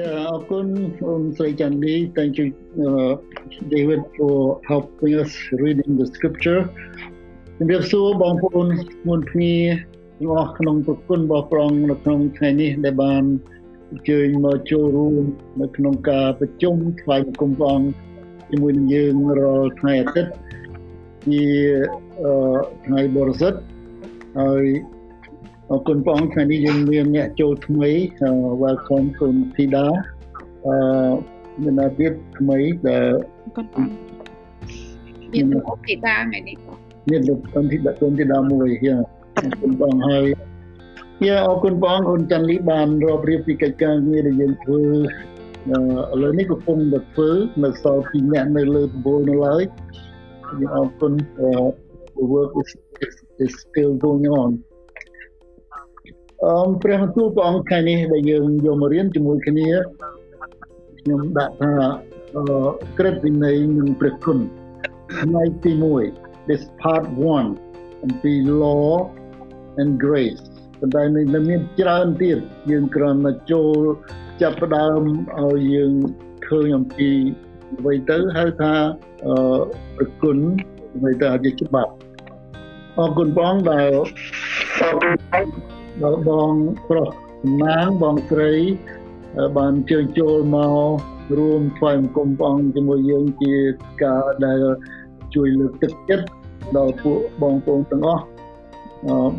Yeah, អរគុណ ông Sri Chandi. Thank you, uh, David, for helping us reading the scripture. ជំរាបសួរបងប្អូនមុនគ្នាទាំងអស់ក្នុងប្រគុណរបស់ព្រះអង្គនៅក្នុងថ្ងៃនេះដែលបានអញ្ជើញមកចូលរួមនៅក្នុងការប្រជុំថ្វាយបង្គំព្រះអង្គជាមួយនឹងយើងរាល់ថ្ងៃអាទិត្យជាថ្ងៃបរិសុទ្ធហើយ អរគុណព្រះអង្គថ្ងៃនេះយើងមានអ្នកចូលថ្មី welcome គុណធីតាអឺមានអ្នកទៀតថ្មីដែលគុណព្រះមានលោកធីតាថ្ងៃនេះមានលោកគុណធីតាគុណធីតាមួយយ៉ាអរគុណបងហើយយ៉ាអរគុណបងអូនចាន់លីបានរាប់រៀបពីកិច្ចការងារដែលយើងធ្វើឥឡូវនេះកំពុងតែធ្វើនៅសល់ពីអ្នកនៅលើដំបូលនៅឡើយយើងអរគុណ the work is, is, is still going on អឺព្រះបន្ទូលព្រះអង្គថ្ងៃនេះដែលយើងយកមករៀនជាមួយគ្នាខ្ញុំដាក់ថាអឺក្រឹតវិន័យនិងព្រះគុណផ្នែកទី1 this part 1អំពី law and grace ប៉ុន្តែនៅមានច្រើនទៀតយើងគ្រាន់តែចូលចាប់ផ្ដើមឲ្យយើងឃើញអំពីអ្វីទៅហៅថាអឺប្រគុណអ្វីទៅជាច្បាប់អរគុណបងដែល ដល់បងប្រុសសំណាងបងស្រីបានជើញចូលមករួមថ្វាយបង្គំព្រះអង្គជាមួយយើងជាការដែលជួយលើកទឹកចិត្តដល់ពួកបងប្អូនទាំងអស់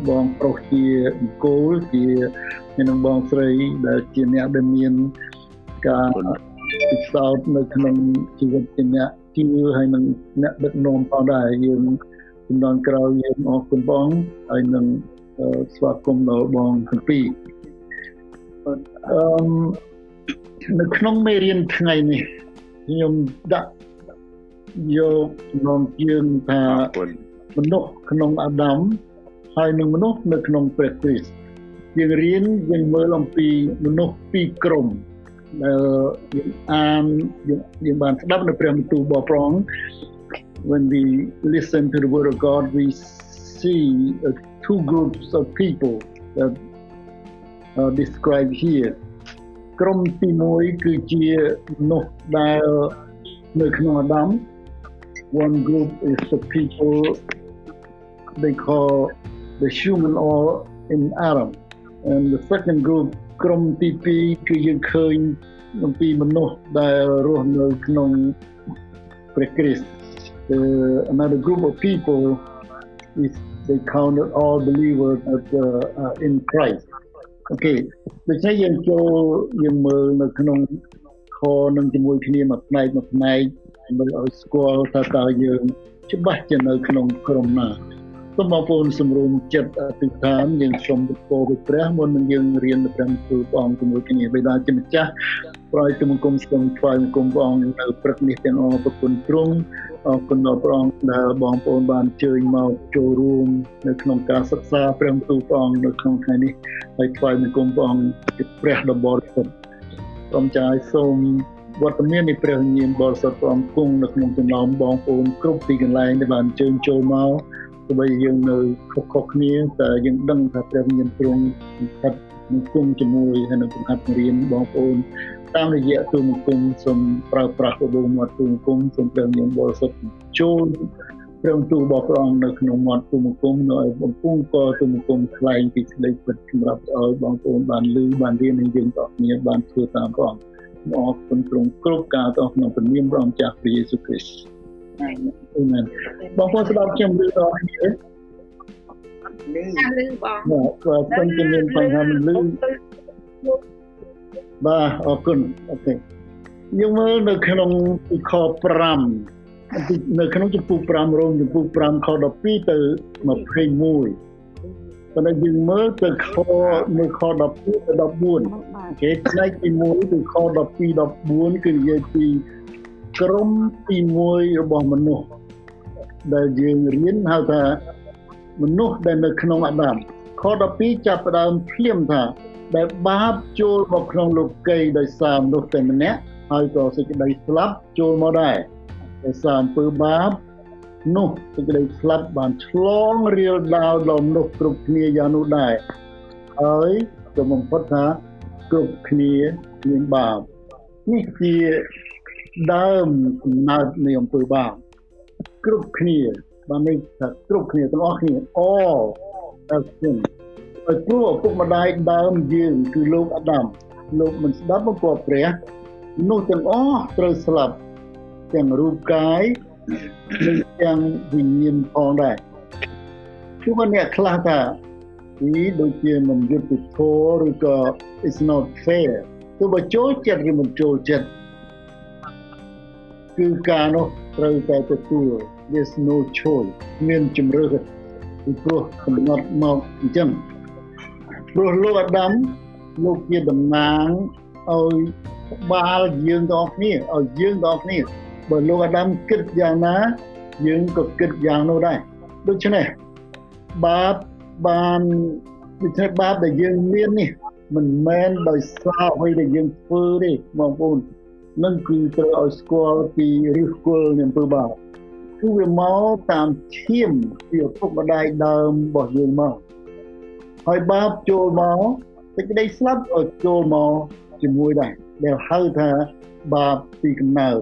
បងប្រុសជាបង្គោលជានឹងបងស្រីដែលជាអ្នកដែលមានការពិសោធន៍នៅក្នុងជីវិតជាអ្នកជឿហើយនឹងអ្នកដឹកនាំផងដែរយើងចំនួនក្រោយយើងអរគុណបងហើយនឹង ស្វាគមន៍ដល់បងទាំងពីរអឺនៅក្នុងមេរៀនថ្ងៃនេះខ្ញុំដាក់យកក្នុងជើងថាមនុស្សក្នុងអាដាមហើយនឹងមនុស្សនៅក្នុងព្រះគ្រីស្ទយើងរៀនយើងមើលអំពីមនុស្សពីរក្រុមដែលយើងអានយើងបានស្ដាប់នៅព្រះបន្ទូលរបស់ព្រះអង្គ when we listen to the word of God we see uh, two groups of people that are described here ក្រុមទី1គឺជាមនុស្សដែលនៅក្នុងអាដាម one group is the people they call the human or in Adam and the second group ក្រុមទី2គឺយើងឃើញអំពីមនុស្សដែលរស់នៅក្នុងព្រះគ្រីស្ទ another group of people is they counted all believers as uh, uh, in Christ Okay ដូច្នេះយើងចូលយើងមើលនៅក្នុងខនឹងជាមួយគ្នាមួយផ្នែកមួយផ្នែកមើលឲ្យស្គាល់ថាតើយើងច្បាស់ជានៅក្នុងក្រុមណាសូមបងប្អូនសម្រុំចិត្តអធិដ្ឋានយើងសូមពរពីព្រះមុននឹងយើងរៀនព្រះទូលព្រះអង្គជាមួយគ្នាបិតាជាម្ចាស់ ប្រយទៅមង្គមស្គមថ្វាយមង្គមព្រះអង្គនៅព្រឹកនេះទាំងអស់ប្រគុណទ្រង់អរគុណដល់ព្រះអង្គដែលបងប្អូនបានជើញមកចូលរួមនៅក្នុងការសិក្សាព្រះទូលព្រះអង្គនៅក្នុងថ្ងៃនេះហើយថ្វាយមង្គមព្រះអង្គជាព្រះដ៏បរិសុទ្ធសូមចាយសូមវត្តមាននៃព្រះវិញ្ញាណបរិសុទ្ធព្រះអង្គគង់នៅក្នុងចំណោមបងប្អូនគ្រប់ទីកន្លែងដែលបានជើញចូលមកទោះបីយើងនៅខុសៗគ្នាតែយើងដឹងថាព្រះវិញ្ញាណទ្រង់ស្ថិតនឹងគុំជាមួយហើយនឹងបង្ហាត់រៀនបងប្អូន តាមរយៈទូមង្គមសូមប្រើប្រាស់បដូរមាត់ទូមង្គមសូមព្រះញញបរិសុទ្ធចូលព្រះទូលរបស់ព្រះអង្គនៅក្នុងមាត់ទូមង្គមនៅឲ្យបំពង់កទូមង្គមខ្លែងពីក្តីពិតសម្រាប់ឲ្យបងប្អូនបានលឺបានរៀននឹងយើងទាំងគ្នាបានធ្វើតាមព្រះអង្គអរគុណទ្រង់គ្រប់ការទាំងក្នុងព្រះនាមព្រះអង្គចាស់ព្រះយេស៊ូវគ្រីស្ទអាមែនបងប្អូនស្ដាប់ខ្ញុំលឺដល់គ្នាលឺលឺបងបាទខ្ញុំជំនាញបញ្ហាមិនលឺ បាទអរគុណអូខេយើងមើលនៅក្នុងខ5នៅក្នុងចំពោះ5រងចំពោះ5ខ12ទៅ21ប៉ុន្តែយើងមើលទៅខនៅខ12ទៅ14គេផ្នែកទី1គឺខ12 14គឺនិយាយពីក្រុមទី1របស់មនុស្សដែលយើងរៀនហៅថាមនុស្សដែលនៅក្នុងអាដាមខ12ចាប់ផ្ដើមភ្លាមថា ដែលបាបចូលមកក្នុងលោកីដោយសារមនុស្សតែម្នាក់ហើយក៏សេចក្តីស្លាប់ចូលមកដែរដោយសារអំពើបាបនោះសេចក្តីស្លាប់បានឆ្លងរៀលដាវដល់មនុស្សគ្រប់គ្នាយ៉ាងនោះដែរហើយក៏បំផុតថាគ្រប់គ្នាមានបាបនេះជាដើមកំណើតនៃអំពើបាបគ្រប់គ្នាបានន័យថាគ្រប់គ្នាទាំងអស់គ្នា all as sin ហើយព្រោះឪពុកម្ដាយដើមយើងគឺលោកអាដាមលោកមិនស្ដាប់បង្គាប់ព្រះនោះទាំងអស់ត្រូវស្លាប់ទាំងរូបកាយនិងទាំងវិញ្ញាណផងដែរគឺអ្នកខ្លះថានេះដូចជាមិនយុត្តិធម៌ឬក៏ it's not fair ទោះបើចូលចិត្តឬមិនចូលចិត្តគឺការនោះត្រូវតែទទួល there's no choice មានជំរឿនពីព្រោះកំណត់មកអញ្ចឹង ព្រោះលោកអាដាមលោកជាតំណាងឲ្យបាលយើងទាំងអស់គ្នាឲ្យយើងទាំងអស់គ្នាបើលោកអាដាមគិតយ៉ាងណា យើងក៏គិតយ៉ាងនោះដែរដូច្នេះបាបបានដូច្នេះបាបដែលយើងមាននេះមិនមែនដោយសារអ្វីដែលយើងធ្វើទេបងប្អូននឹងគឺត្រូវឲ្យស្គាល់ពីឫសគល់នៃអំពើបាបគឺវាមកតាមឈាមពីឪពុកម្ដាយដើមរបស់យើងមក ហើយបាបចូលមកសេចក្តីស្លាប់ឲ្យចូលមកជាមួយដែរដែលហៅថាបាបពីកំណើត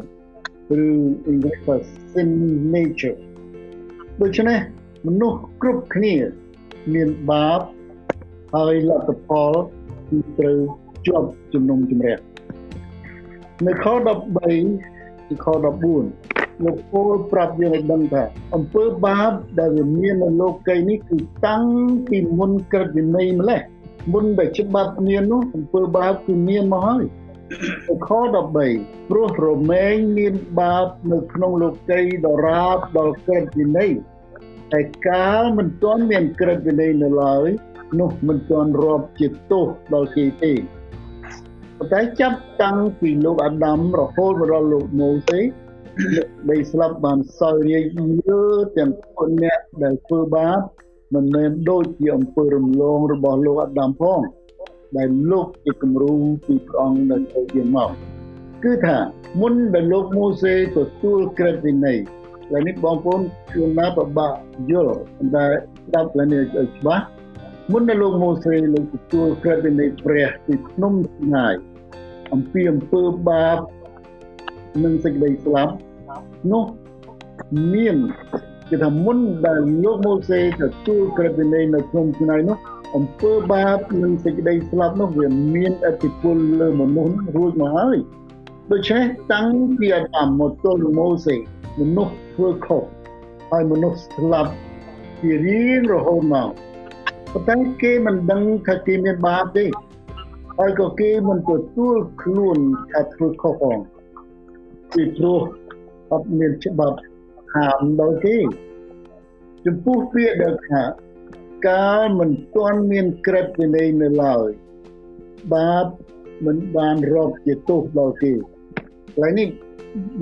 ឬ English for sin nature ដូច្នេះមនុស្សគ្រប់គ្នាមានបាបហើយលទ្ធផលគឺត្រូវជាប់ជំនុំជម្រះនៅខ13ពីខ14 លោកពូលប្រាប់យើងឲ្យដឹងថាអំពើបាបដែលវាមាននៅលោកីនេះគឺតាំងពីមុនក្រឹតវិន័យម្លេះមុនដែលច្បាប់មាននោះអំពើបាបគឺមានមកហើយខ13ព្រោះរមែងមានបាបនៅក្នុងលោកីដរាបដល់ក្រឹតវិន័យតែកាលមិនទាន់មានក្រឹតវិន័យនៅឡើយនោះមិនទាន់រាប់ជាទោសដល់គេទេប៉ុន្តែចាប់តាំងពីលោកអាដាមរហូតមកដល់លោកម៉ូសេ ដែលស្លាប់បានសោយរាយយើទាំងคนអ្នកដែលធ្វើបាបមិនមែនដូចជាអំពើរំលងរបស់លោកអាដាមផងដែលលោកជាគំរូពីព្រះអង្គដែលទៅជាមកគឺថាមុនដែលលោកម៉ូសេទទួលក្រឹតវិន័យឡើយនេះបងប្អូនជួនណាពិបាកយល់តែស្ដាប់ឡើងនេះឲ្យច្បាស់មុនដែលលោកម៉ូសេលោកទទួលក្រឹតវិន័យព្រះពីភ្នំស្ងាយអំពីអំពើបាប និងសេចក្តីស្លាប់នោះមានគឺថាមុនដែលលោកម៉ូសេទទួលក្រឹតវិន័យនៅក្នុងថ្ងៃនោះអំពើបាបនិងសេចក្តីស្លាប់នោះវាមានអធិពលលើមនុស្សរួចមកហើយដូច្នេះតាំងពីអាដាមមកទល់ម៉ូសេមនុស្សធ្វើខុសហើយមនុស្សស្លាប់ជារៀងរហូតមកប៉ុន្តែគេមិនដឹងថាគេមានបាបទេហើយក៏គេមិនទទួលខ្លួនថាធ្វើខុសផង ពីព្រោះអត់មានច្បាប់ហាមដល់គេចំពោះពាក្យដែលថាកាលមិនទាន់មានក្រឹតវិន័យនៅឡើយបាបមិនបានរាប់ជាទោសដល់គេឡើយនេះ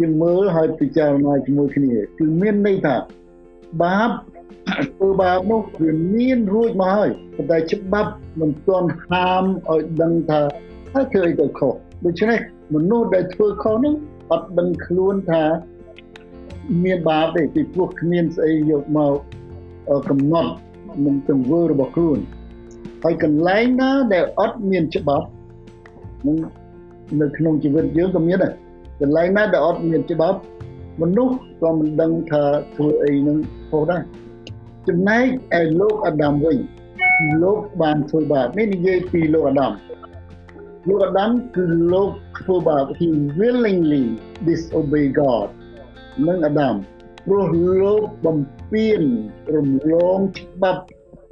យើងមើលហើយពិចារណាជាមួយគ្នាគឺមានន័យថាបាបធ្វើបាបនោះវាមានរួចមកហើយប៉ុន្តែច្បាប់មិនទាន់ហាមឲ្យដឹងថាហើយធ្វើអីទៅខុសដូច្នេះមនុស្សដែលធ្វើខុសនោះ អត់ដឹងខ្លួនថាមានបាបទេពីព្រោះគ្មានស្អីយកមកកំណត់នឹងទង្វើរបស់ខ្លួនហើយកន្លែងណាដែលអត់មានច្បាប់នឹងនៅក្នុងជីវិតយើងក៏មានដែរកន្លែងណាដែលអត់មានច្បាប់មនុស្សក៏មិនដឹងថាធ្វើអីនឹងខុសដែរចំណែកឯលោកអាដាមវិញលោកបានធ្វើបាបនេះនិយាយពីលោកអាដាមលោកអាដាមគឺលោក ធ្វើបាប he willingly disobey God នឹងអាដាមព្រោះលោកបំពេញរំលងច្បាប់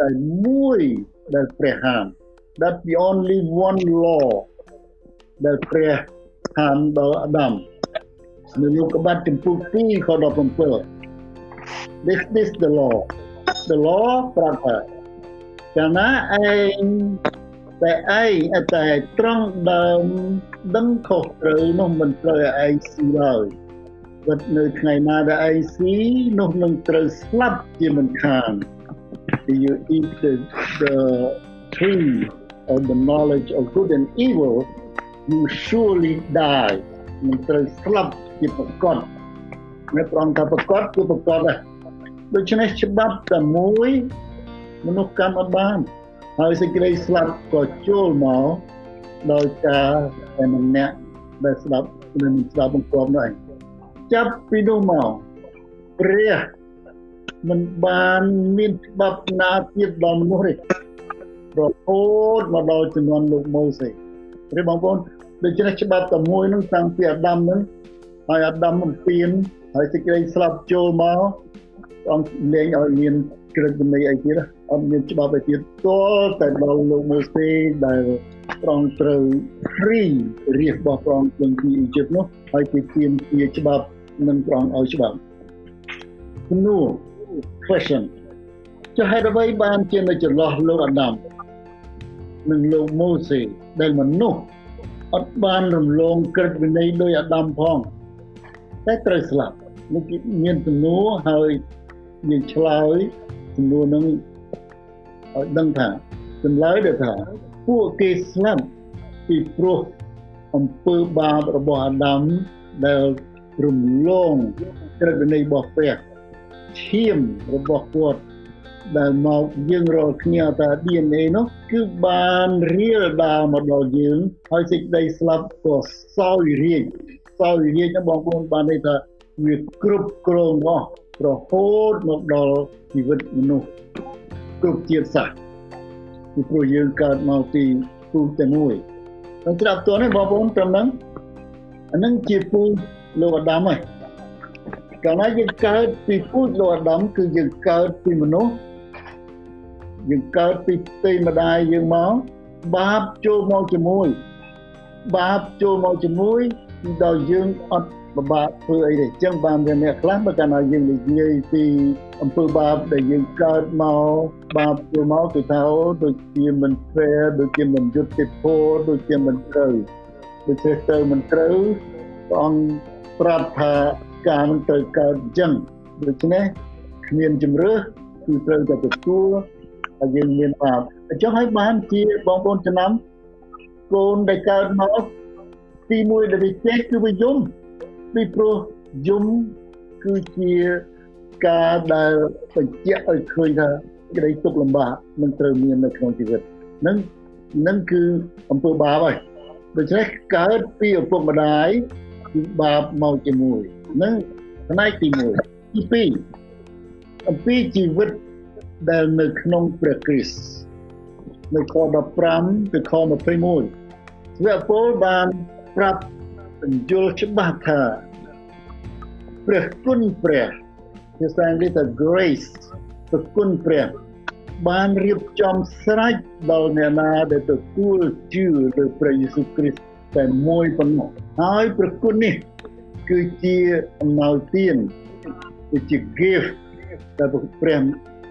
តែមួយដែលព្រះហាម that the only one law ដែលព្រះហាមដល់អាដាមនៅលោកបាត់ចំពុះ2ខ17 This is the law the law ប្រាប់ថាកាលណាឯង តែឯងតែត្រង់ដើមដឹងខុសត្រូវនោះមិនត្រូវឲ្យឯងស៊ីឡើយពិតនៅថ្ងៃណាដែលឯងស៊ីនោះនឹងត្រូវស្លាប់ជាមិនខាន you eat the, the tree of the knowledge of good and evil you surely die នឹងត្រូវស្លាប់ជាប្រកបនៅប្រងថាប្រកបគឺប្រកបដែរដូច្នេះច្បាប់តែមួយមនុស្សកម្មអត់បាន ហើយសេចក្តីស្លាប់ក៏ចូលមកដោយការតែម្នាក់ដែលស្ដាប់និងស្ដាប់បង្គាប់នោះឯងចាប់ពីនោះមកព្រះមិនបានមានច្បាប់ណាទៀតដល់មនុស្សទេរហូតមកដល់ជំនាន់លោកម៉ូសេព្រះបងប្អូនដូច្នេះច្បាប់តែមួយនឹងតាំងពីអាដាមនឹងហើយអាដាមបំពេញហើយសេចក្តីស្លាប់ចូលមកអង្គលែងឲ្យមានក្រឹតវិន័យអីទៀត អត់មានច្បាប់អីទៀតទល់តែដល់លោកម៉ូសេដែលប្រងត្រូវព្រីរៀបរបស់ប្រងពេញពីអ៊ីជីបនោះហើយគេទាមទារច្បាប់នឹងប្រងឲ្យច្បាប់ជំនួស question ចុះហេតុអ្វីបានជានៅចន្លោះលោកអាដាមនិងលោកម៉ូសេដែលមនុស្សអត់បានរំលងក្រឹតវិន័យដោយអាដាមផងតែត្រូវស្លាប់នេះមានទំនួហើយយើងឆ្លើយទំនួនឹង ឲ្យដឹងថាចម្លើយដែលថាពួកគេស្លាប់ពីព្រោះអំពើបាបរបស់អាដាមដែលរំលងក្រឹតវិន័យរបស់ព្រះឈាមរបស់គាត់ដែលមកយើងរកគ្នាថា DNA នោះគឺបានរៀលដាលមកដល់យើងហើយសេចក្តីស្លាប់ក៏សោយរាជសោយរាជបងប្អូនបានន័យថាវាគ្រប់គ្រងអស់រហូតមកដល់ជីវិតមនុស្ស គ្រប់ជាតិសាសន៍ពីព្រោះយើងកើតមកពីពូតែមួយតែត្រាប់តនេះបងប្អូនត្រឹមហ្នឹងអានឹងជាពូលោកអាដាមហើយកាលណាយើងកើតពីពូជលោកអាដាមគឺយើងកើតពីមនុស្សយើងកើតពីផ្ទៃម្ដាយយើងមកបាបចូលមកជាមួយបាបចូលមកជាមួយដល់យើងអត់ ពិបាកធ្វើអីទេអញ្ចឹងបានវាអ្នកខ្លះបើកាលណាយើងនិយាយពីអំពើបាបដែលយើងកើតមកបាបចូលមកគឺថាដូចជាមិន fair ដូចជាមិនយុត្តិធម៌ដូចជាមិនត្រូវដូចជាទៅមិនត្រូវព្រះអង្គប្រាប់ថាការនឹងត្រូវកើតអញ្ចឹងដូច្នេះគ្មានជំរឿសគឺត្រូវតែទទួលហើយយើងមានបាបអញ្ចឹងហើយបានជាបងប្អូនចំណាំកូនដែលកើតមកទីមួយដែលវាចេះគឺវាយំ ពីព្រោះយំគឺជាការដែលបញ្ជាក់ឲ្យឃើញថាក្តីទុក្ខលំបាកនឹងត្រូវមាននៅក្នុងជីវិតនឹងនឹងគឺអំពើបាបហើយដូច្នេះកើតពីឪពុកម្ដាយគឺបាបមកជាមួយនឹងផ្នែកទី1ទី2អំពីជីវិតដែលនៅក្នុងព្រះគ្រីស្ទនៅខ15ទៅខ21ព្រះពលបានប្រាប់ បញ្យល់ច្បាស់ថាព្រះគុណព្រះភាសាអង់គ្លេសថា grace ព្រះគុណព្រះបានរៀបចំស្រេចដល់អ្នកណាដែលទទួលជឿលើព្រះយេស៊ូវគ្រីស្ទតែមួយប៉ុណ្ណោះហើយព្រះគុណនេះគឺជាអំណោយទានគឺជា gift ដែលព្រះ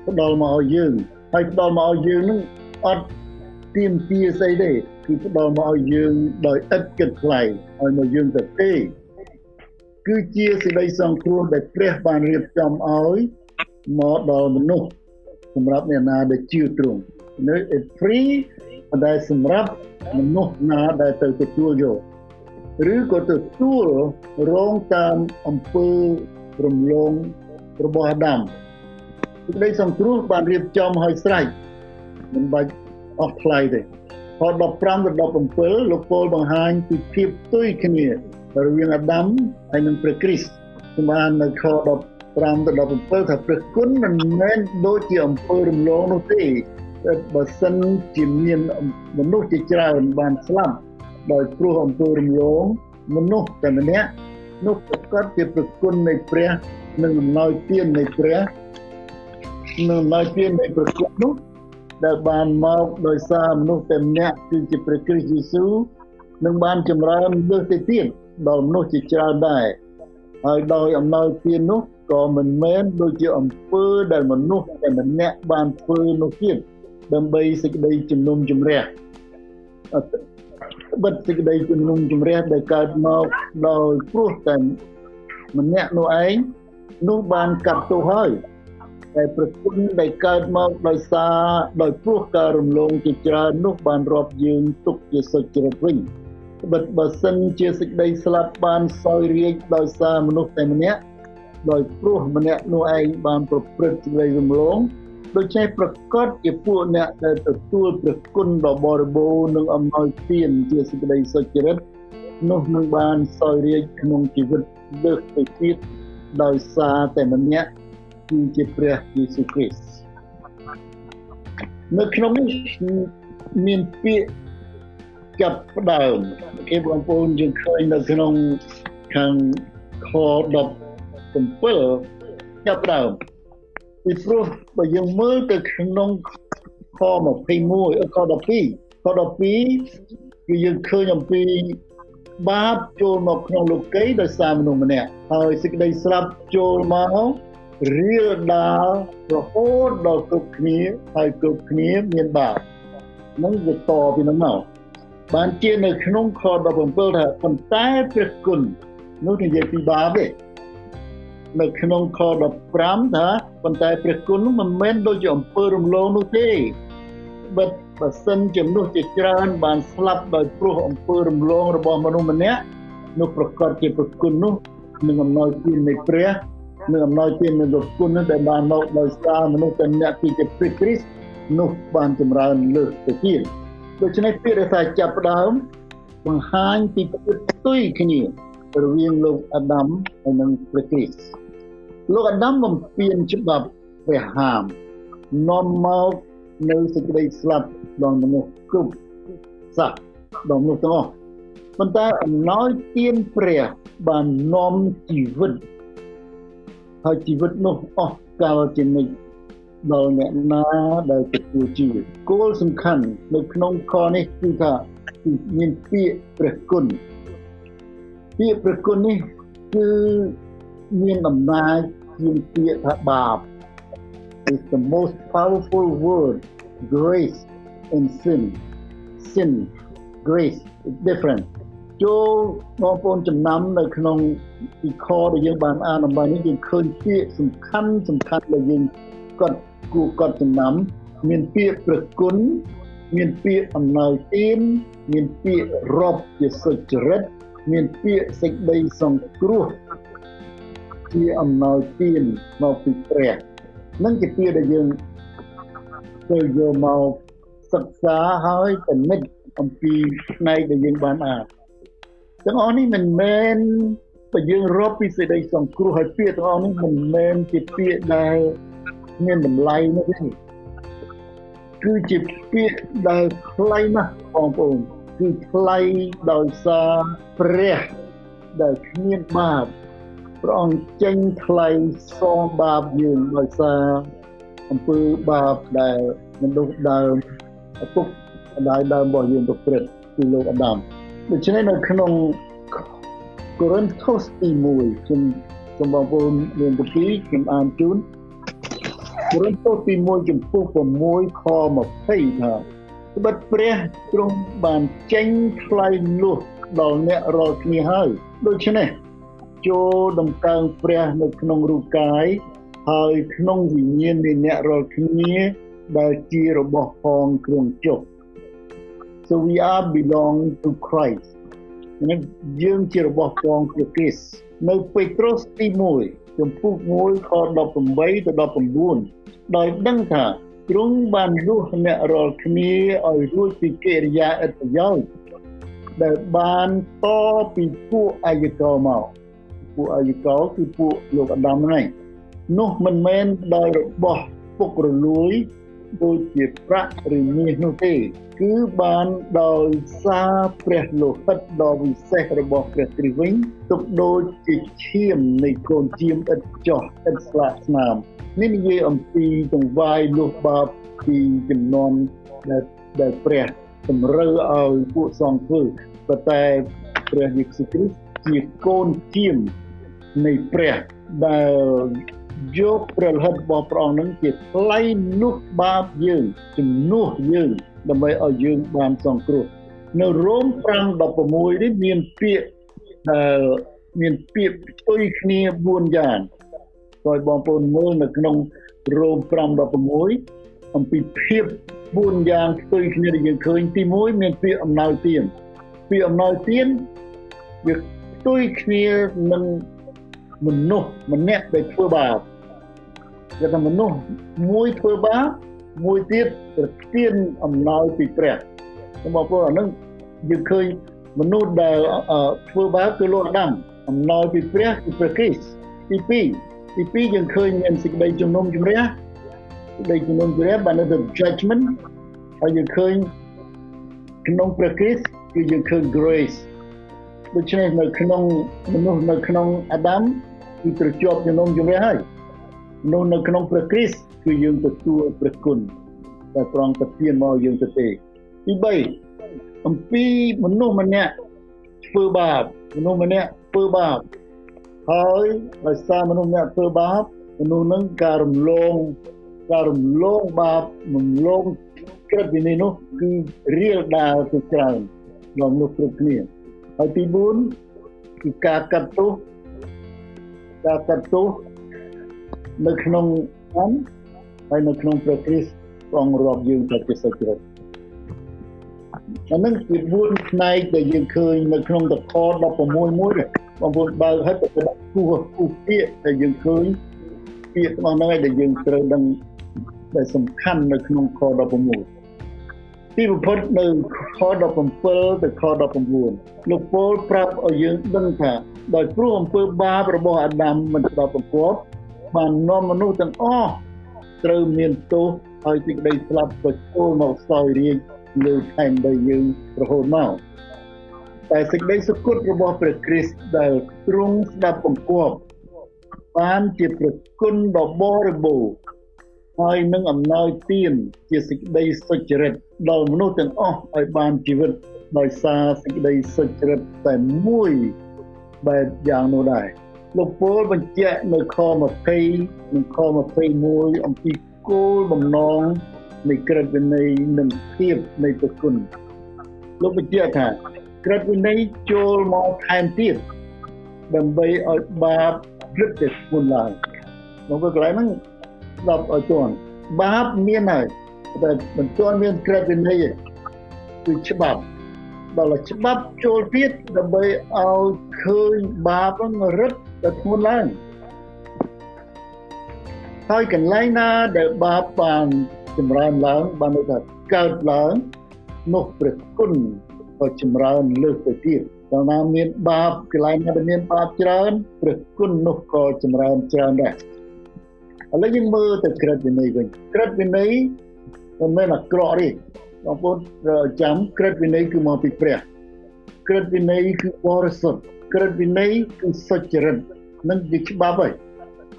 ផ្ដល់មកឲ្យយើងហើយផ្ដល់មកឲ្យយើងនឹងអត់ ទៀមទាស្អីទេគឺផ្ដល់មកឲ្យយើងដោយឥតគិតថ្លៃឲ្យមកយើងទៅទេគឺជាសេចក្តីសង្គ្រោះដែលព្រះបានរៀបចំឲ្យមកដល់មនុស្សសម្រាប់អ្នកណាដែលជឿទ្រង់នៅ free ដែលសម្រាប់មនុស្សណាដែលទៅទទួលយកឬក៏ទទួលរងតាមអំពើរំលងរបស់អាដាមសេចក្តីសង្គ្រោះបានរៀបចំឲ្យស្រេចមិនបាច់ អស់ថ្លៃទេខ15ដល់17លោកពលបង្ហាញពីភាពផ្ទុយគ្នារវាងអាដាមហើយនិងព្រះគ្រីស្ទសម្បាននៅខ15ទៅ17ថាព្រះគុណមិនមែនដូចជាអំពើរំលងនោះទេតែបើសិនជាមានមនុស្សជាច្រើនបានស្លាប់ដោយព្រោះអំពើរំលងមនុស្សតែម្នាក់នោះប្រកាសជាប្រគុណនៃព្រះនិងអំណោយទាននៃព្រះនិងអំណោយទាននៃព្រះគុណនោះ ដែលបានមកដោយសារមនុស្សតែម្នាក់គឺជាព្រះគ្រីស្ទយេស៊ូវនឹងបានចម្រើនលើសទៅទៀតដល់មនុស្សជាច្រើនដែរហើយដោយអំណោយទាននោះក៏មិនមែនដូចជាអំពើដែលមនុស្សតែម្នាក់បានធ្វើនោះទៀតដើម្បីសេចក្តីជំនុំជម្រះបិទសេចក្តីជំនុំជម្រះដែលកើតមកដោយព្រោះតែម្នាក់នោះឯងនោះបានកាត់ទោសហើយ តែប្រគុណដែលកើតមកដោយសារដោយព្រោះការរំលងជាច្រើននោះបានរាប់យើងទុកជាសុចរិតវិញបិទបើសិនជាសេចក្តីស្លាប់បានសោយរាជដោយសារមនុស្សតែម្នាក់ដោយព្រោះម្នាក់នោះឯងបានប្រព្រឹត្តសេចក្តីរំលងដូច្នេះប្រកាសជាពួកអ្នកដែលទទួលព្រះគុណដ៏បរិបូរណ៍និងអំណោយទានជាសេចក្តីសុចរិតនោះនឹងបានសោយរាជក្នុងជីវិតលើកទៅទៀតដោយសារតែម្នាក់ គឺជាព្រះយេស៊ូវគ្រីស្ទនៅក្នុងនេះមានពាក្យចាប់ផ្ដើមគេបងប្អូនយើងឃើញនៅក្នុងខាងខ17ចាប់ផ្ដើមពីព្រោះបើយើងមើលទៅក្នុងខ21ខ12ខ12គឺយើងឃើញអំពីបាបចូលមកក្នុងលោកីយដោយសារមនុស្សម្នាក់ហើយសេចក្តីស្លាប់ចូលមក រៀលដាលរហូតដល់គ្រប់គ្នាហើយគ្រប់គ្នាមានបាបនឹងវាតពីនោះមកបានជានៅក្នុងខ17ថាប៉ុន្តែព្រះគុណនោះនិយាយពីបាបទេនៅក្នុងខ15ថាប៉ុន្តែព្រះគុណនោះមិនមែនដូចជាអំពើរំលងនោះទេបិទបើសិនជាមនុស្សជាច្រើនបានស្លាប់ដោយព្រោះអំពើរំលងរបស់មនុស្សម្នាក់នោះប្រកាសជាព្រះគុណនោះនឹងអំណោយទាននៃព្រះ នឹងអំណោយទាននៃព្រះគុណនោះដែលបានមកដោយសារមនុស្សតែអ្នកទីជាព្រះគ្រីស្ទនោះបានចម្រើនលើសទៅទៀតដូច្នេះពាក្យដែលថាចាប់ផ្ដើមបង្ហាញពីភាពផ្ទុយគ្នារវាងលោកអាដាមហើយនិងព្រះគ្រីស្ទលោកអាដាមបំពេញច្បាប់ព្រះហាមនាំមកនៅសេចក្តីស្លាប់ដល់មនុស្សគ្រប់សាសដល់មនុស្សទាំងអស់ប៉ុន្តែអំណោយទានព្រះបាននាំជីវិត ហើយជីវិតនោះអស់កលជានិច្ចដល់អ្នកណាដែលទទួលជីវិតគោលសំខាន់នៅក្នុងខនេះគឺថាមានពាក្យព្រះគុណពាក្យព្រះគុណនេះគឺមានអំណាចជាងពាក្យថាបាប is the most powerful word grace and sin sin grace is different ចូលបងប្អូនចំណាំនៅក្នុងពីខដែលយើងបានអានអំបញ្ញនេះយើងឃើញពាក្យសំខាន់សំខាន់ដែលយើងគាត់គួរគាត់ចំណាំ មានពាក្យព្រះគុណមានពាក្យអំណោយទានមានពាក្យរាប់ជាសុចរិតមានពាក្យសេចក្តីសង្គ្រោះជាអំណោយទានមកពីព្រះនឹងជាពាក្យដែលយើងទៅយកមកសិក្សាហើយពិនិត្យអំពីផ្នែកដែលយើងបានអាន ទាំងអស់នេះមិនមែនបើយើងរាប់ពីសេចក្តីសង្គ្រោះហើយពាក្យទាំងអស់នេះមិនមែនជាពាក្យដែលមានតម្លៃនោះទេគឺជាពាក្យដែលថ្លៃណាស់បងប្អូនគឺថ្លៃដោយសារព្រះដែលគ្មានបាបព្រះអង្គចេញថ្លៃសងបាបយើងដោយសារអំពើបាបដែលមនុស្សដើមឪពុកម្ដាយដើមរបស់យើងប្រព្រឹត្តគឺលោកអាដាម ដូច្នេះនៅក្នុងកូរិនថូសទី1ខ្ញុំសូមបងប្អូនមានទីខ្ញុំអានជូនកូរិនថូសទី1ចំពោះ6ខ20ថាត្បិតព្រះទ្រង់បានចេញថ្លៃលុះដល់អ្នករាល់គ្នាហើយដូច្នេះចូលដំកើងព្រះនៅក្នុងរូបកាយហើយក្នុងវិញ្ញាណនៃអ្នករាល់គ្នាដែលជារបស់ផងគ្រឿងចុះ so we are belong to Christ នេះយើងជារបស់ផងព្រះគ្រីស្ទនៅពេត្រុសទី1ចំពុក1ខ18ទៅ19ដោយដឹងថាទ្រង់បានលុះអ្នករាល់គ្នាឲ្យរួចពីកិរិយាអត្តប្រយោជន៍ដែលបានតពីពួកអាយកោមកពួកអាយកោគឺពួកលោកអាដាមហ្នឹងនោះមិនមែនដោយរបស់ពុករលួយ ដូចជាប្រាក់ឬមាសនោះទេ គឺបានដោយសារព្រះលោហិតដ៏វិសេសរបស់ព្រះគ្រីស្ទវិញទុកដូចជាឈាមនៃកូនជៀមឥតចោះឥតស្លាកស្នាមនេះនិយាយអំពីចង្វាយលុះបាបពីចំនួនដែលដែលព្រះតម្រូវឲ្យពួកសង្ឃធ្វើប៉ុន្តែព្រះយេស៊ូវគ្រីស្ទជាកូនជៀមនៃព្រះដែល យកព្រះលិតរបស់ព្រះអង្គនឹងជាថ្លៃនោះបាបយើងជំនួសយើងដើម្បីឲ្យយើងបានសង្គ្រោះនៅរ៉ូម5:16នេះមានពាក្យដែលមានពាក្យផ្ទុយគ្នា4យ៉ាងហើយបងប្អូនមើលនៅក្នុងរ៉ូម5:16អំពីភាព4យ៉ាងផ្ទុយគ្នាដែលយើងឃើញទី1មានពាក្យអំណោយទានពាក្យអំណោយទានវាផ្ទុយគ្នានឹង មនុស្សម្នាក់ដែលធ្វើបាបគេថាមនុស្សមួយធ្វើបាបមួយទៀតប្រទានអំណោយពីព្រះខ្ញុំបងប្អូនអានឹងយើងឃើញមនុស្សដែលធ្វើបាបគឺលោកអាដាមអំណោយពីព្រះគឺព្រះគ្រីស្ទទី2ទី2យើងឃើញមានសេចក្តីជំនុំជម្រះសេចក្តីជំនុំជម្រះបានទៅ judgment ហើយយើងឃើញក្នុងព្រះគ្រីស្ទគឺយើងឃើញ grace ដូច្នេះនៅក្នុងមនុស្សនៅក្នុងអាដាម គឺត្រជាប់ជំនុំជម្រះហើយមនុស្សនៅក្នុងព្រះគ្រីស្ទគឺយើងទទួលព្រះគុណដែលព្រះអង្គប្រទានមកយើងទៅទេទី3អំពីមនុស្សម្នាក់ធ្វើបាបមនុស្សម្នាក់ធ្វើបាបហើយដោយសារមនុស្សម្នាក់ធ្វើបាបមនុស្សនឹងការរំលងការរំលងបាបរំលងក្រឹតវិន័យនោះគឺរៀលដាលទៅច្រើនដល់មនុស្សគ្រប់គ្នាហើយទី4គឺការកាត់ទោស ការកាត់ទោសនៅក្នុងអង្គហើយនៅក្នុងព្រះគ្រីស្ទព្រះអង្គរាប់យើងថាជាសុចរិតអានឹងជា4ផ្នែកដែលយើងឃើញនៅក្នុងតខ16មួយបងប្អូនបើកឲ្យទៅដាក់គូគូពាក្យដែលយើងឃើញពាក្យរបស់ហ្នឹងឯងដែលយើងត្រូវដឹងដែលសំខាន់នៅក្នុងខ16ទីបំផុតនៅខ17ទៅខ19លោកពោលប្រាប់ឲ្យយើងដឹងថា ដោយព្រោះអំពើបាបរបស់អាដាមមិនស្ដាប់បង្គាប់បាននាំមនុស្សទាំងអស់ត្រូវមានទោសហើយសេចក្តីស្លាប់ក៏ចូលមកសោយរាជលើផែនដីយើងរហូតមកតែសេចក្តីសុគតរបស់ព្រះគ្រីស្ទដែលទ្រង់ស្ដាប់បង្គាប់បានជាប្រគុណដ៏បរិបូរណ៍ហើយនឹងអំណោយទានជាសេចក្តីសុចរិតដល់មនុស្សទាំងអស់ឲ្យបានជីវិតដោយសារសេចក្តីសុចរិតតែមួយ បែបយ៉ាងនោះដែរលោកពូលបញ្ជាក់នៅខ20និងខ21អំពីគោលបំណងនៃក្រឹតវិន័យនិងភាពនៃប្រគុណលោកបញ្ជាក់ថាក្រឹតវិន័យចូលមកថែមទៀតដើម្បីឲ្យបាបរឹតតែស្មុនឡើងមកកន្លែងហ្នឹងស្ដាប់ឲ្យទាន់បាបមានហើយតែមិនទាន់មានក្រឹតវិន័យទេគឺច្បាប់ ដល់ច្បាប់ចូលទៀតដើម្បីឲ្យឃើញបាបហ្នឹងរឹតតែធ្ងន់ឡើងហើយកន្លែងណាដែលបាបបានចម្រើនឡើងបានន័យថាកើតឡើងនោះព្រះគុណក៏ចម្រើនលើសទៅទៀតដល់ណាមានបាបកន្លែងណាដែលមានបាបច្រើនព្រះគុណនោះក៏ចម្រើនច្រើនដែរឥឡូវយើងមើលទៅក្រឹតវិន័យវិញក្រឹតវិន័យមិនមែនអាក្រក់ទេ បងប្អូនចាំក្រឹតវិន័យគឺមកពីព្រះក្រឹតវិន័យគឺបរិសុទ្ធក្រឹតវិន័យគឺសុចរិតនឹងជាច្បាប់ហើយ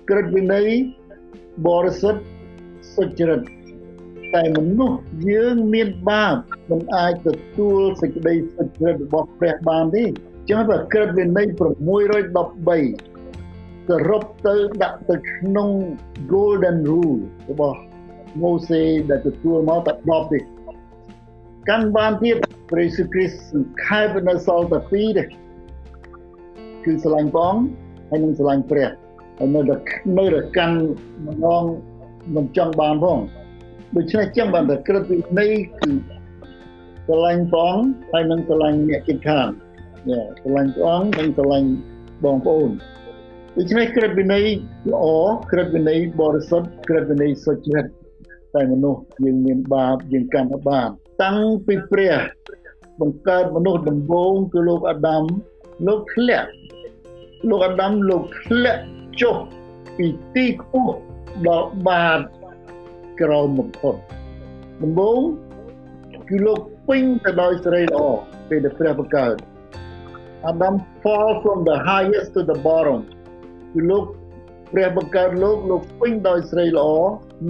ក្រឹតវិន័យបរិសុទ្ធសុចរិតតែមនុស្សយើងមានបាបមិនអាចទទួលសេចក្តីសុចរិតរបស់ព្រះបានទេចឹងបើក្រឹតវិន័យ613សរុបទៅដាក់ទៅក្នុង golden rule របស់ម៉ូសេដែលទទួលមកតែ10ទេ កាន់បានទៀតព្រះយេស៊ូវគ្រីស្ទសង្ខេបនៅសល់តែ2ទេគឺស្រឡាញ់ព្រះអង្គហើយនឹងស្រឡាញ់ព្រះហើយនៅតែនៅតែកាន់ម្ដងមិនចង់បានផងដូច្នេះចឹងបានតែក្រឹតវិន័យគឺស្រឡាញ់ព្រះអង្គហើយនឹងស្រឡាញ់អ្នកជិតខាងយ៉ាស្រឡាញ់ព្រះអង្គនិងស្រឡាញ់បងប្អូនដូច្នេះក្រឹតវិន័យល្អក្រឹតវិន័យបរិសុទ្ធក្រឹតវិន័យសុចរិតតែមនុស្សយើងមានបាបយើងកាន់បាប តាំងពីព្រះបង្កើតមនុស្សដំបូងគឺលោកអាដាមលោកធ្លាក់លោកអាដាមលោកធ្លាក់ចុះពីទីខ្ពស់ដល់បាតក្រោមបំផុតដំបូងគឺលោកពេញទៅដោយសេរីល្អពេលដែលព្រះបង្កើត Adam fall from the highest to the bottom គឺលោកព្រះបង្កើតលោកលោកពេញដោយស្រីល្អ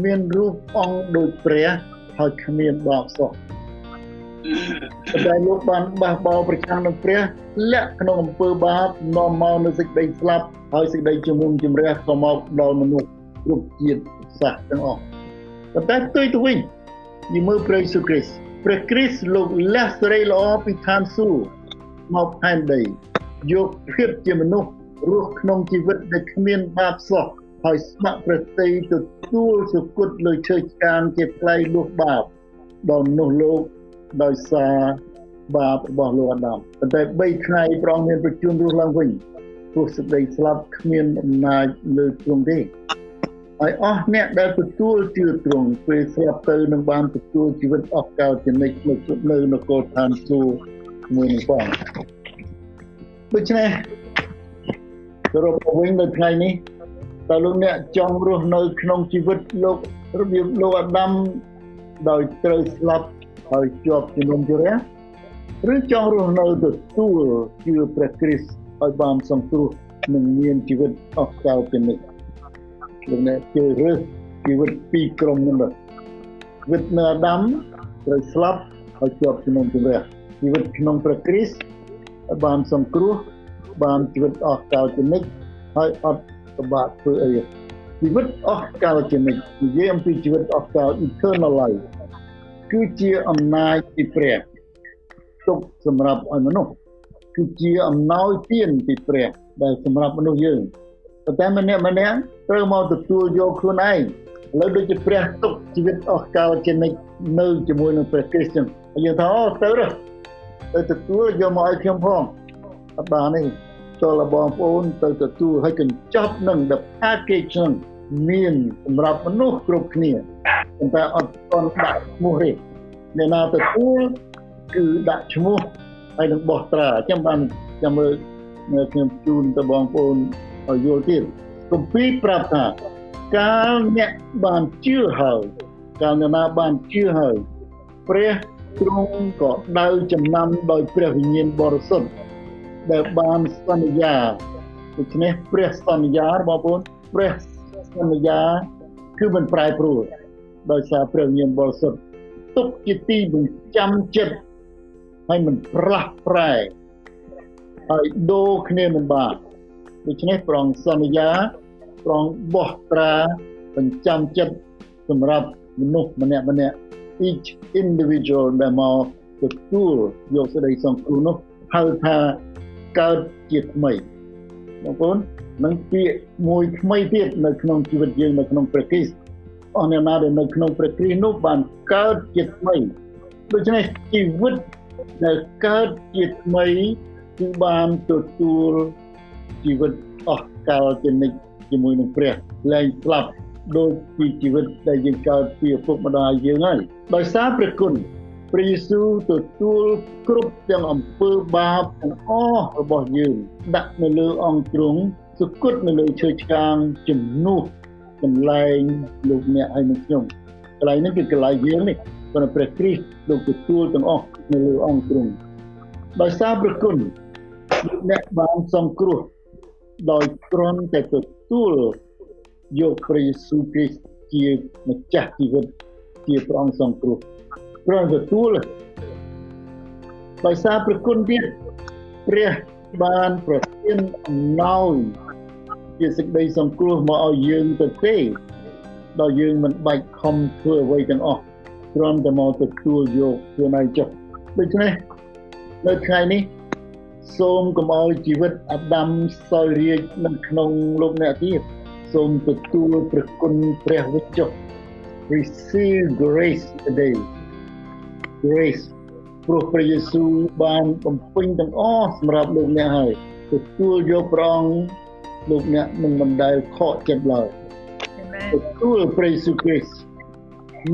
មានរូបអង្គដូចព្រះហើយគ្មានបាបសោះ តែលោកបានបះបោប្រឆាំងនឹងព្រះលាក់ក្នុងអំពើបាបនាំមកនូវសេចក្តីស្លាប់ហើយសេចក្តីជំនុំជម្រះក៏មកដល់មនុស្សគ្រប់ជាតិសាសទាំងអស់ប៉ុន្តែផ្ទុយទៅវិញនិមើលព្រះយេស៊ូវគ្រីស្ទព្រះគ្រីស្ទលោកលះសេរីល្អពីឋានសួគ៌មកផែនដីយកភាពជាមនុស្សរស់ក្នុងជីវិតដែលគ្មានបាបសោះហើយស្ម័គ្រប្រតិទទួលសុគតលើឈើឆ្កាងជាថ្លៃលួសបាបដល់នោះលោក ដោយសារបាបរបស់លោកអាដាមប៉ុន្តែ3ថ្ងៃព្រះអង្គមានប្រជញ្ញរស់ឡើងវិញព្រោះសេចក្តីស្លាប់គ្មានអំណាចលើទ្រង់ទេហើយអស់អ្នកដែលទទួលជឿទ្រង់ពេលស្លាប់ទៅនឹងបានទទួលជីវិតអស់កលជានិច្ចនៅនៅនគរឋានសួគ៌មួយនឹងផងដូច្នេះសរុបមកវិញនៅថ្ងៃនេះតើលោកអ្នកចង់រស់នៅក្នុងជីវិតលោករបៀបលោកអាដាមដោយត្រូវស្លាប់ ហើយជាប់ជំនុំជម្រះឬចង់រស់នៅទទួលជឿព្រះគ្រីស្ទឲ្យបានសង្គ្រោះនិងមានជីវិតអស់កលជានិច្ចលោកអ្នកជឿរើសជីវិតពីរក្រុមនោះជីវិតនៅអាដាមត្រូវស្លាប់ហើយជាប់ជំនុំជម្រះជីវិតក្នុងព្រះគ្រីស្ទបានសង្គ្រោះបានជីវិតអស់កលជានិច្ចហើយអត់ពិបាកធ្វើអីជីវិតអស់កលជានិច្ចនិយាយអំពីជីវិតអស់កល eternal life គឺជាអំណាចពីព្រះទុកសម្រាប់ឲ្យមនុស្សគឺជាអំណោយទានពីព្រះដែលសម្រាប់មនុស្សយើងប៉ុន្តែម្នាក់ម្នាក់ត្រូវមកទទួលយកខ្លួនឯងឥឡូវដូចជាព្រះទុកជីវិតអស់កលជានិច្ចនៅជាមួយនឹងព្រះគ្រីស្ទចឹងយើងថាអូទៅទៅទទួលយកមកឲ្យខ្ញុំផងអត់បានទេចូលបងប្អូនទៅទទួលឲ្យកញ្ចប់នឹង the package នឹងមានសម្រាប់មនុស្សគ្រប់គ្នា ប៉ុន្តែអត់ទាន់ដាក់ឈ្មោះទេអ្នកណាទទួលគឺដាក់ឈ្មោះហើយនឹងបោះត្រាអញ្ចឹងបានចាំមើលខ្ញុំជូនទៅបងប្អូនឲ្យយល់ទៀតគម្ពីរប្រាប់ថាកាលអ្នកបានជឿហើយកាលអ្នកណាបានជឿហើយព្រះទ្រង់ក៏ដៅចំណាំដោយព្រះវិញ្ញាណបរិសុទ្ធដែលបានសន្យាដូច្នេះព្រះសន្យាបងប្អូនព្រះសន្យាគឺមិនប្រែប្រួល ដោយសារព្រះវិញ្ញាណបរិសុទ្ធទុកជាទីបញ្ចាំចិត្តហើយមិនប្រឡាស់ប្រែហើយដូរគ្នាមិនបានដូច្នេះប្រងសន្យាប្រងបោះត្រាបញ្ចាំចិត្តសម្រាប់មនុស្សម្នាក់ម្នាក់ each individual ដែលមកទទួលយកសេចក្តីសង្គ្រោះនោះហៅថាកើតជាថ្មីបងប្អូននឹងពាក្យមួយថ្មីទៀតនៅក្នុងជីវិតយើងនៅក្នុងព្រះគ្រីស្ទ អស់អ្នកណាដែលនៅក្នុងព្រះគ្រីស្ទនោះបានកើតជាថ្មីដូច្នេះជីវិតដែលកើតជាថ្មីគឺបានទទួលជីវិតអស់កលជានិច្ចជាមួយនឹងព្រះលែងស្លាប់ដោយពីជីវិតដែលយើងកើតពីឪពុកម្ដាយយើងហើយដោយសារព្រះគុណព្រះយេស៊ូវទទួលគ្រប់ទាំងអំពើបាបទាំងអស់របស់យើងដាក់នៅលើអង្គទ្រង់សុគតនៅលើឈើឆ្កាងជំនួស កន្លែងលោកអ្នកហើយនឹងខ្ញុំកន្លែងនេះគឺកន្លែងយើងនេះប៉ុន្តែព្រះគ្រីស្ទលោកទទួលទាំងអស់នៅលើអង្គទ្រង់ដោយសារព្រះគុណអ្នកបានសង្គ្រោះដោយគ្រាន់តែទទួលយកព្រះយេស៊ូវគ្រីស្ទជាម្ចាស់ជីវិតជាព្រះអង្គសង្គ្រោះគ្រាន់ទទួលដោយសារព្រះគុណទៀតព្រះបានប្រទានអំណោយ ជាសេចក្តីសង្គ្រោះមកឲ្យយើងទៅទេដល់យើងមិនបាច់ខំធ្វើអ្វីទាំងអស់គ្រាន់តែមកទទួលយកខ្លួនឯងចុះដូច្នេះនៅថ្ងៃនេះសូមកុំឲ្យជីវិតអាដាមសោយរាជនៅក្នុងលោកអ្នកទៀតសូមទទួលព្រះគុណព្រះវិជ្ជ receive grace today grace ព្រោះព្រះយេស៊ូវបានបំពេញទាំងអស់សម្រាប់លោកអ្នកហើយទទួលយកព្រះអង្គ លោកអ្នកនឹងមិនដែលខកចិត្តឡើយទទួលព្រះយេស៊ូវគ្រីស្ទ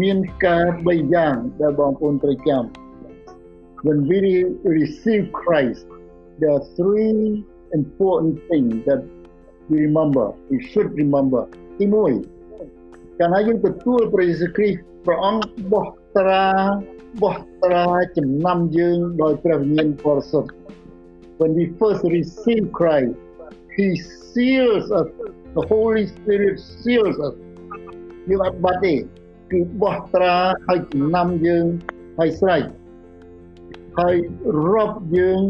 មានការ3យ៉ាងដែលបងប្អូនត្រូវចាំ when we receive Christ there are three important things that we remember we should remember ទី1កាលណាយើងទទួលព្រះយេស៊ូវគ្រីស្ទព្រះអង្គបោះត្រាបោះត្រាចំណាំយើងដោយព្រះវិញ្ញាណបរិសុទ្ធ when we first receive Christ he seals us the holy spirit seals us យើងអត់បាត់ទេគឺបោះត្រាឲ្យចំណាំយើងឲ្យស្រេចហើយរាប់យើង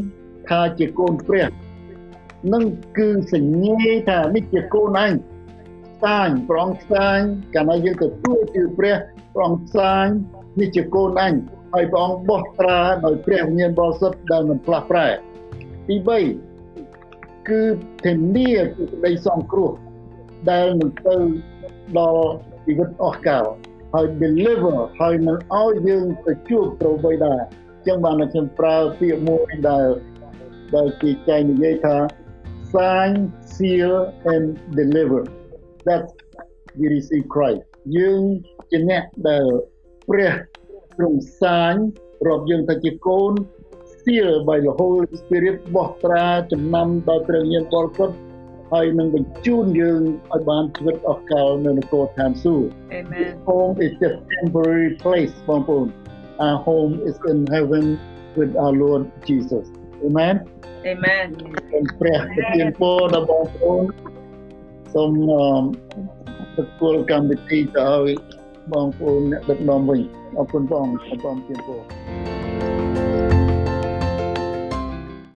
ថាជាកូនព្រះនឹងគឺសញ្ញាថានេះជាកូនអញសាញប្រងសាញកាលណាយើងទទួលជាព្រះប្រងសាញនេះជាកូនអញហើយព្រះអង្គបោះត្រាដោយព្រះវិញ្ញាណបរិសុទ្ធដែលមិនផ្លាស់ប្រែទី3 គឺធានាពីក្តីសង្គ្រោះដែលនឹងទៅដល់ជីវិតអស់កលហើយ deliver ហើយនឹងឲ្យយើងទៅជួបត្រូវបីដែរចឹងបានខ្ញុំប្រើពាក្យមួយដែលដែលគេចែងនិយាយថា sign seal and deliver that's we receive Christ យើងជាអ្នកដែលព្រះទ្រង់សាញរាប់យើងថាជាកូន seal by the Holy Spirit បោះត្រាចំណាំដោយព្រះវិញ្ញាណបរិសុទ្ធហើយនឹងបញ្ជូនយើងឲ្យបានជីវិតអស់កលនៅនគរឋានសួគ៌ Amen home is just temporary place បងប្អូន our home is in heaven with our Lord Jesus amen Amen សូមព្រះប្រទានពរដល់បងប្អូនសូមអឺទទួលកម្មវិធីទៅឲ្យបងប្អូនអ្នកដឹកនាំវិញអរគុណបងអរគុណប្រទានពរ